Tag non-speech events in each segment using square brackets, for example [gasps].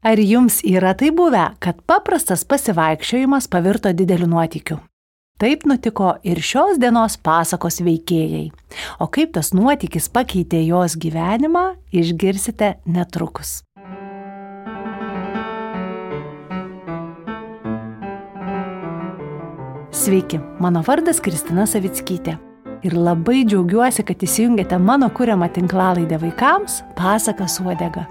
Ar jums yra tai buvę, kad paprastas pasivaikščiojimas pavirto dideliu nuotikiu? Taip nutiko ir šios dienos pasakos veikėjai. O kaip tas nuotykis pakeitė jos gyvenimą, išgirsite netrukus. Sveiki, mano vardas Kristina Savickytė. Ir labai džiaugiuosi, kad įsijungėte mano kūriamą tinklalaidę vaikams Pasakas uodega.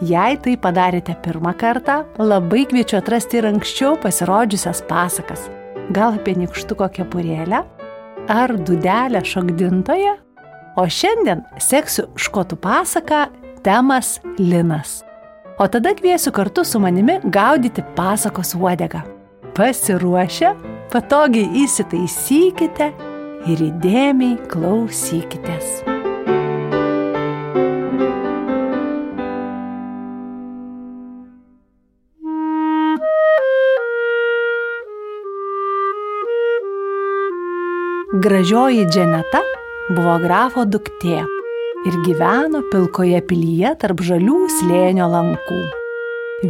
Jei tai padarėte pirmą kartą, labai kviečiu atrasti ir anksčiau pasirodžiusias pasakas. Gal apie nikštuko kepurėlę ar dudelę šokdintoje? O šiandien seksiu škotų pasaką temas Linas. O tada kviesiu kartu su manimi gaudyti pasakos uodegą. Pasiruošę, patogiai įsitaisykite ir įdėmiai klausykitės. Gražioji Dženeta buvo grafo duktė ir gyveno pilkoje pilyje tarp žalių slėnio lankų.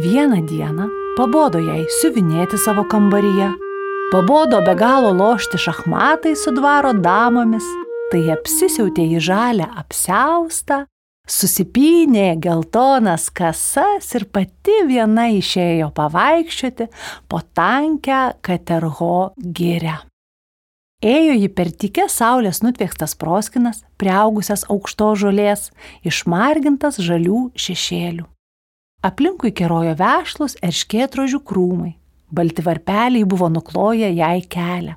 Vieną dieną pabodo jai siuvinėti savo kambaryje, pabodo be galo lošti šachmatai su dvaro damomis, tai apsisiautė į žalę apseustą, susipynė geltonas kasas ir pati viena išėjo pavaikščioti po tankę Katerho gyrę. Ėjo ji per tikę saulės nutvėkstas proskinas, priaugusias aukšto žolės, išmargintas žalių šešėlių. Aplinkui kerojo vešlus erškėtrožių krūmai, balti varpeliai buvo nukloję jai kelią.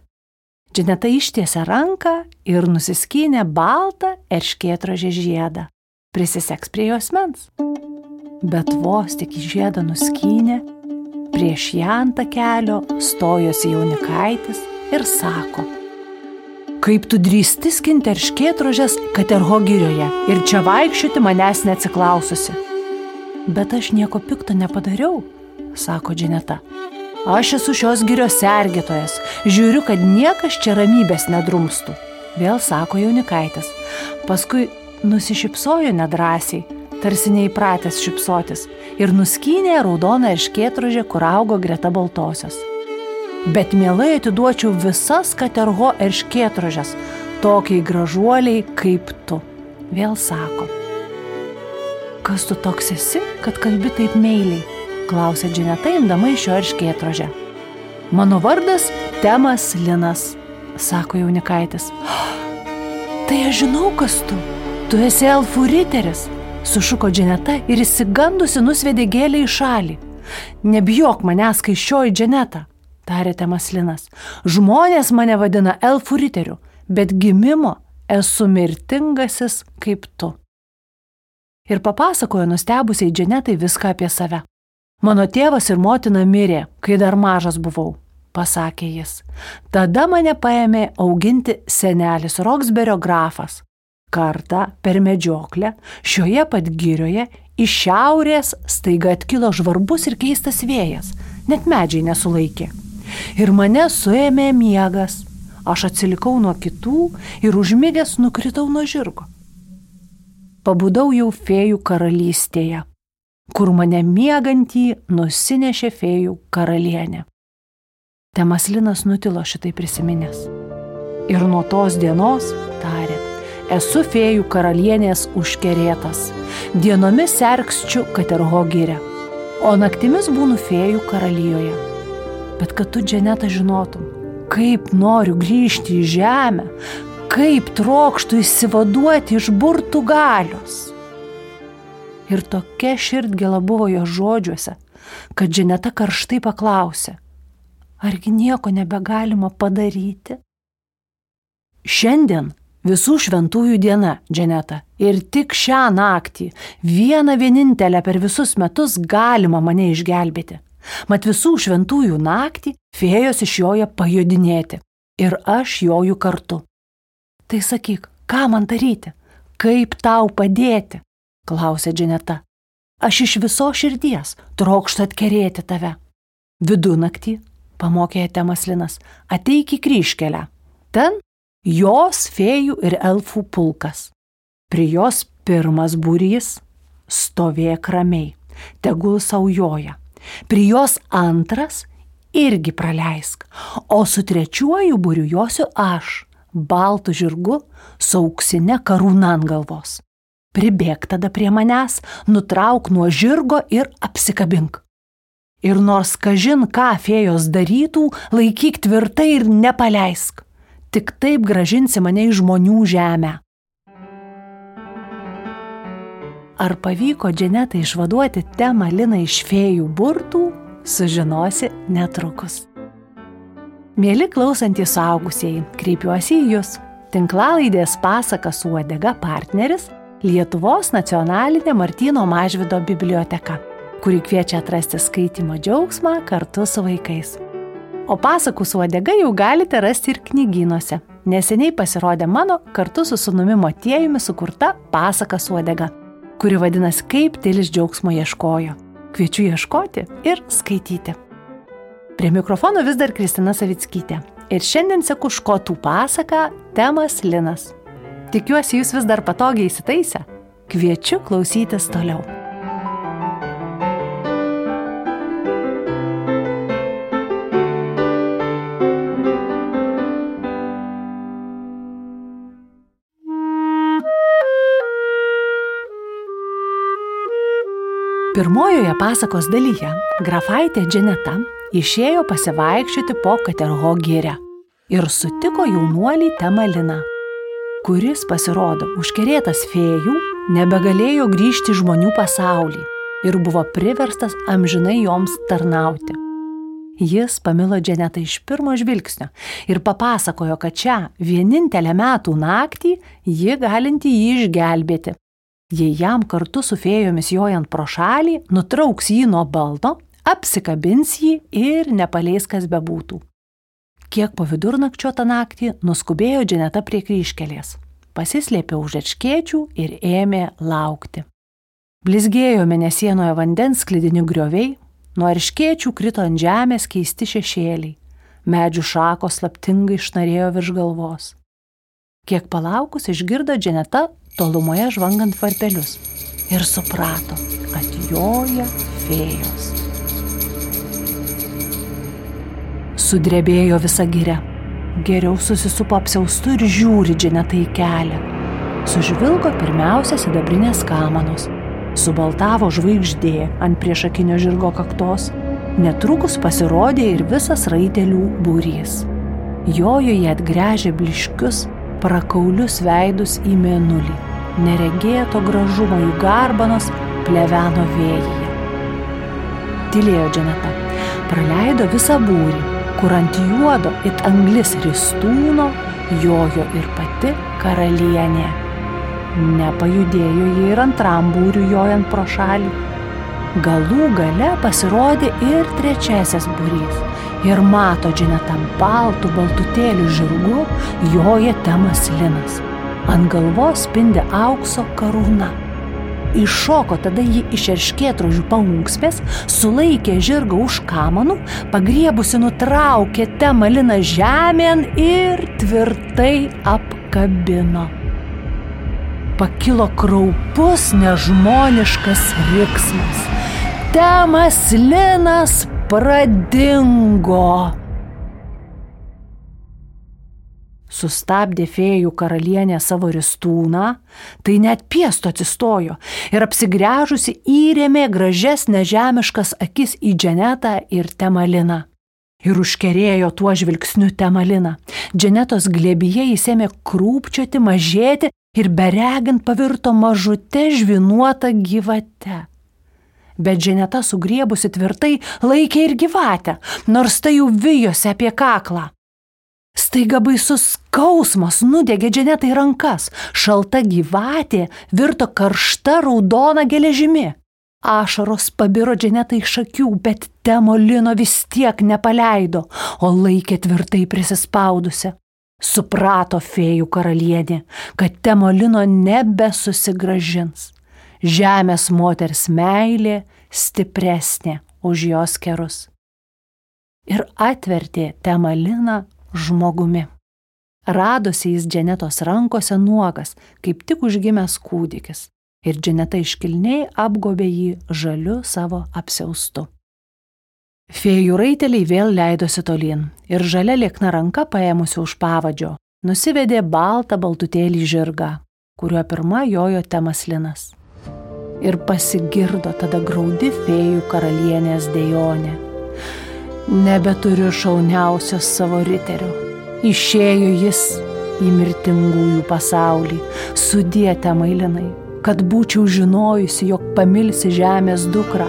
Džineta ištiesė ranką ir nusiskynė baltą erškėtrožį žiedą. Prisiseks prie jos mens. Bet vos tik žiedą nuskynė, prieš ją ant kelio stojosi jaunikaitis ir sako, Kaip tu drįsti skinti erškėtrožės Katerho girioje ir čia vaikščioti manęs neatsiklaususi. Bet aš nieko pikto nepadariau, sako Džineta. Aš esu šios girios sergėtojas, žiūriu, kad niekas čia ramybės nedrumstų. Vėl sako jaunikaitis. Paskui nusišypsojo nedrasiai, tarsi neįpratęs šypsotis, ir nuskynė raudoną erškėtrožę, kur augo greta baltosios bet mielai atiduočiau visas katerho erškėtrožės, tokiai gražuoliai kaip tu. Vėl sako. Kas tu toks esi, kad kalbi taip meiliai? klausė Džineta imdama iš jo erškėtrožę. Mano vardas Temas Linas, sako jaunikaitis. [gasps] Tai aš žinau, kas tu. Tu esi elfų riteris, sušuko Džineta ir įsigandusi nusvedė gėlę į šalį. Nebijok manęs, kai šioji Džineta tarė Temaslinas. Žmonės mane vadina elfų riteriu, bet gimimo esu mirtingasis kaip tu. Ir papasakojo nustebusiai Dženetai viską apie save. Mano tėvas ir motina mirė, kai dar mažas buvau, pasakė jis. Tada mane paėmė auginti senelis Roksberio grafas. Kartą per medžioklę šioje pat girioje iš šiaurės staiga atkilo žvarbus ir keistas vėjas, net medžiai nesulaikė ir mane suėmė miegas. Aš atsilikau nuo kitų ir užmigęs nukritau nuo žirgo. Pabudau jau fėjų karalystėje, kur mane miegantį nusinešė fėjų karalienė. Temaslinas nutilo šitai prisiminęs. Ir nuo tos dienos, tarė, esu fėjų karalienės užkerėtas. Dienomis serkščiu Katerho gyrę, o naktimis būnu fėjų karalijoje bet kad tu, Dženeta, žinotum, kaip noriu grįžti į žemę, kaip trokštų įsivaduoti iš burtų galios. Ir tokia širdgėla buvo jo žodžiuose, kad Dženeta karštai paklausė, argi nieko nebegalima padaryti? Šiandien visų šventųjų diena, Dženeta, ir tik šią naktį, vieną vienintelę per visus metus galima mane išgelbėti. Mat visų šventųjų naktį fėjos išjoja pajudinėti ir aš joju kartu. Tai sakyk, ką man daryti, kaip tau padėti, klausė Džineta. Aš iš viso širdies trokštų atkerėti tave. Vidunaktį, pamokė Temaslinas, ateik į kryškelę. Ten jos fėjų ir elfų pulkas. Prie jos pirmas būrys stovėk ramiai tegul saujoja. Prie jos antras irgi praleisk, o su trečiuoju būriu josiu aš, baltu žirgu, su auksinė karūna ant galvos. Pribėg tada prie manęs, nutrauk nuo žirgo ir apsikabink. Ir nors kažin ką fėjos darytų, laikyk tvirtai ir nepaleisk. Tik taip gražinsi mane į žmonių žemę. Ar pavyko Dženetai išvaduoti temą Liną iš fėjų burtų, sužinosi netrukus. Mėly klausantys suaugusieji, kreipiuosi į Jūs. Tinklalaidės pasakas uodega partneris Lietuvos nacionalinė Martino Mažvido biblioteka, kuri kviečia atrasti skaitimo džiaugsmą kartu su vaikais. O pasakų uodega jau galite rasti ir knygynuose. Neseniai pasirodė mano kartu su sunumi Motiejumi sukurta pasaka su uodega, kuri vadinasi Kaip Tilis džiaugsmo ieškojo. Kviečiu ieškoti ir skaityti. Prie mikrofono vis dar Kristina Savickytė. Ir šiandien seku škotų pasaką Temas Linas. Tikiuosi, jūs vis dar patogiai įsitaisę. Kviečiu klausytis toliau. Pirmojoje pasakos dalyje grafaitė Dženeta išėjo pasivaikščioti po Katerho gėrę ir sutiko jaunuolį Temaliną kuris pasirodo užkerėtas fėjų, nebegalėjo grįžti į žmonių pasaulį ir buvo priverstas amžinai joms tarnauti. Jis pamilo Dženetą iš pirmo žvilgsnio ir papasakojo, kad čia vienintelę metų naktį ji galinti jį išgelbėti. Jei jam kartu su fėjomis jojant pro šalį, nutrauks jį nuo baldo, apsikabins jį ir nepaleis kas bebūtų. Kiek po vidurnakčio tą naktį nuskubėjo Dženeta prie kryškelės. Pasislėpė už atškėčių ir ėmė laukti. Blizgėjo mėnesienoje vandens sklidini grioviai, nuo arškėčių krito ant žemės keisti šešėliai, medžių šakos slaptingai išnarėjo virš galvos. Kiek palaukus išgirdo Dženeta tolumoje žvangant varpelius ir suprato, atjoja fėjos. Sudrebėjo visa giria. Geriau susisupo apsiaustu ir žiūri džinetai kelią. Sužvilgo pirmiausia sidabrinės kamanos. Subaltavo žvaigždė ant priešakinio žirgo kaktos. Netrukus pasirodė ir visas raitelių būrys. Jojo jie atgręžė bliškius, prakaulius veidus į mėnulį. Neregėto gražumo jų garbanos pleveno vėjyje. Tylėjo Dženeta. Praleido visą būrį kur ant juodo it anglis ristūno jojo ir pati karalienė. Nepajudėjo jie ir antram būriui jojant pro šalį. Galų gale pasirodė ir trečiasis būrys. Ir mato džinetam baltų baltutėlių žirgų joja temas linas. Ant galvos spindi aukso karūna. Iššoko tada jį iš erškėtrožių paunksmės, sulaikė žirgą už kamanų, pagriebusi nutraukė temaliną žemėn ir tvirtai apkabino. Pakilo kraupus nežmoniškas riksmas. Temas linas pradingo. sustabdė fėjų karalienė savo ristūną, tai net piesto atsistojo ir apsigręžusi įrėmė gražias nežemiškas akis į Dženetą ir Temaliną. Ir užkerėjo tuo žvilgsniu Temaliną. Dženetos glėbyje įsėmė krūpčioti, mažėti ir beregint pavirto mažute žvinuota gyvate. Bet Dženeta sugriebusi tvirtai laikė ir gyvatę, nors tai jau vijosi apie kaklą. Staiga baisus skausmas nudegė dženetai rankas, šalta gyvatė virto karšta raudona geležimi. Ašaros pabiro dženetai iš akių, bet Temolino vis tiek nepaleido, o laikė tvirtai prisispaudusi. Suprato fėjų karalienė, kad Temolino nebesusigražins. Žemės moters meilė stipresnė už jos kerus. Ir atvertė Temaliną žmogumi. Radosi jis Dženetos rankose nuogas, kaip tik užgimęs kūdikis. ir Dženeta iškilniai apgobė jį žaliu savo apseustu. Fėjų raiteliai vėl leidosi tolyn ir žalia liekna ranka paėmusi už pavadžio nusivedė baltą baltutėlį žirgą, kuriuo pirma jojo Temaslinas. Ir pasigirdo tada graudi fėjų karalienės dėjonė. Nebeturiu šauniausios savo riterio. Išėjo jis į mirtingųjų pasaulį, sudėte mailinai, kad būčiau žinojusi, jog pamilsi žemės dukrą,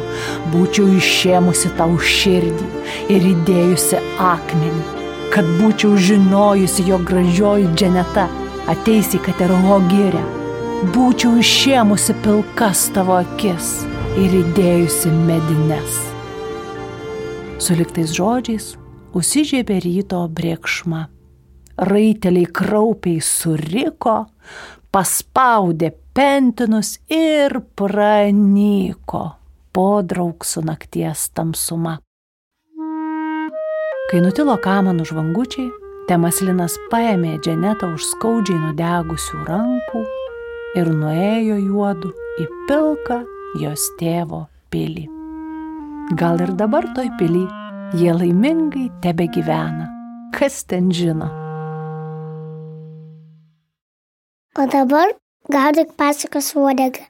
būčiau išėmusi tau širdį ir įdėjusi akmenį, kad būčiau žinojusi, jog gražioji dženeta ateis į Katerho gyrę, būčiau išėmusi pilkas tavo akis ir įdėjusi medines. Suliktais žodžiais užsižiebė ryto brėkšma. Raiteliai kraupiai suriko, paspaudė pentinus ir pranyko po draugsų nakties tamsuma. Kai nutilo kamanų žvangučiai, Temaslinas paėmė Dženetą už skaudžiai nudegusių rankų ir nuėjo juodu į pilką jos tėvo pilį. Gal ir dabar toj pilį jie laimingai tebe gyvena, kas ten žino. O dabar gaudyk pasakos uodegą.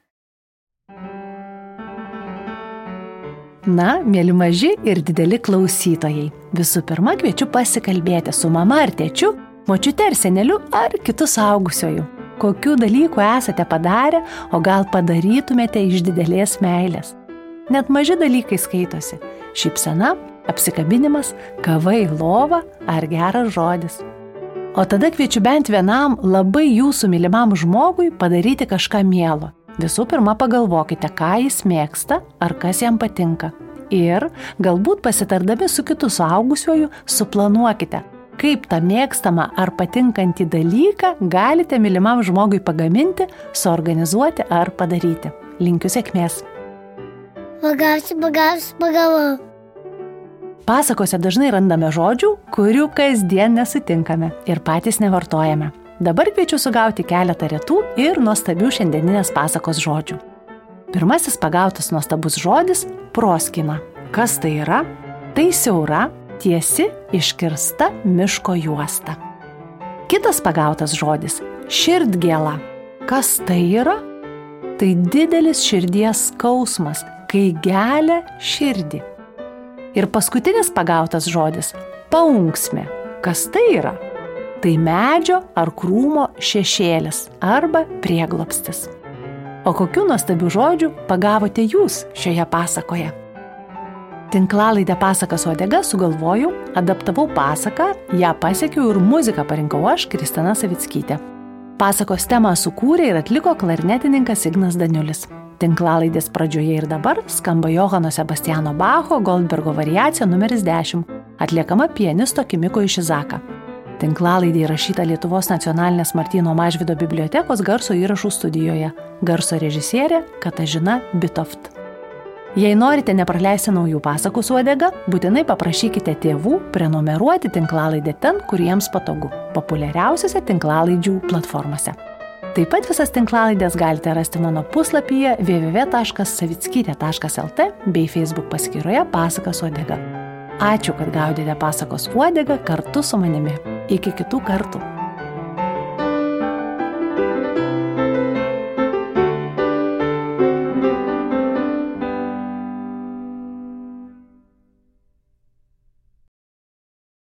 Na, mėly maži ir dideli klausytojai, visų pirma kviečiu pasikalbėti su mama ar tėčiu, močiute ar seneliu ar kitu saugusioju. Kokių dalykų esate padarę, o gal padarytumėte iš didelės meilės. Net maži dalykai skaitosi - šypsena, apsikabinimas, kava į lovą ar geras žodis. O tada kviečiu bent vienam labai jūsų mylimam žmogui padaryti kažką mielo. Visų pirma, pagalvokite, ką jis mėgsta ar kas jam patinka. Ir galbūt pasitardami su kitu suaugusiuoju, suplanuokite, kaip tą mėgstamą ar patinkantį dalyką galite mylimam žmogui pagaminti, suorganizuoti ar padaryti. Linkiu sėkmės. Pagausiu, pagausiu, pagavau. Pasakose dažnai randame žodžių, kurių kasdien nesutinkame ir patys nevartojame. Dabar kviečiu sugauti keletą retų ir nuostabių šiandieninės pasakos žodžių. Pirmasis pagautas nuostabus žodis - proskina. Kas tai yra? Tai siaura, tiesi, iškirsta miško juosta. Kitas pagautas žodis - širdgėla. Kas tai yra? Tai didelis širdies skausmas, kai gelia širdį. Ir paskutinis pagautas žodis - paunksmė. Kas tai yra? Tai medžio ar krūmo šešėlis arba prieglopstis. O kokiu nuostabiu žodžiu pagavote jūs šioje pasakoje? Tinklalaidę pasakas odega sugalvojau, adaptavau pasaką, ją pasiekiau ir muziką parinkau aš, Kristina Savickytė. Pasakos temą sukūrė ir atliko klarnetininkas Ignas Daniulis. Tinklalaidės pradžioje ir dabar skamba Johano Sebastiano Bacho Goldbergo variacija numeris 10, atliekama pianisto Kimiko Išizaka. Tinklalaidė įrašyta Lietuvos nacionalinės Martino Mažvido bibliotekos garso įrašų studijoje. Garso režisierė Katažina Bitoft. Jei norite nepraleisti naujų pasakų su odega, būtinai paprašykite tėvų prenumeruoti tinklalaidę ten, kur jiems patogu - populiariausiose tinklalaidžių platformose. Taip pat visas tinklalaidės galite rasti mano puslapyje www.savickytė.lt bei Facebook paskyroje Pasakas Odega. Ačiū, kad gaudėte pasakos uodegą kartu su manimi. Iki kitų kartų.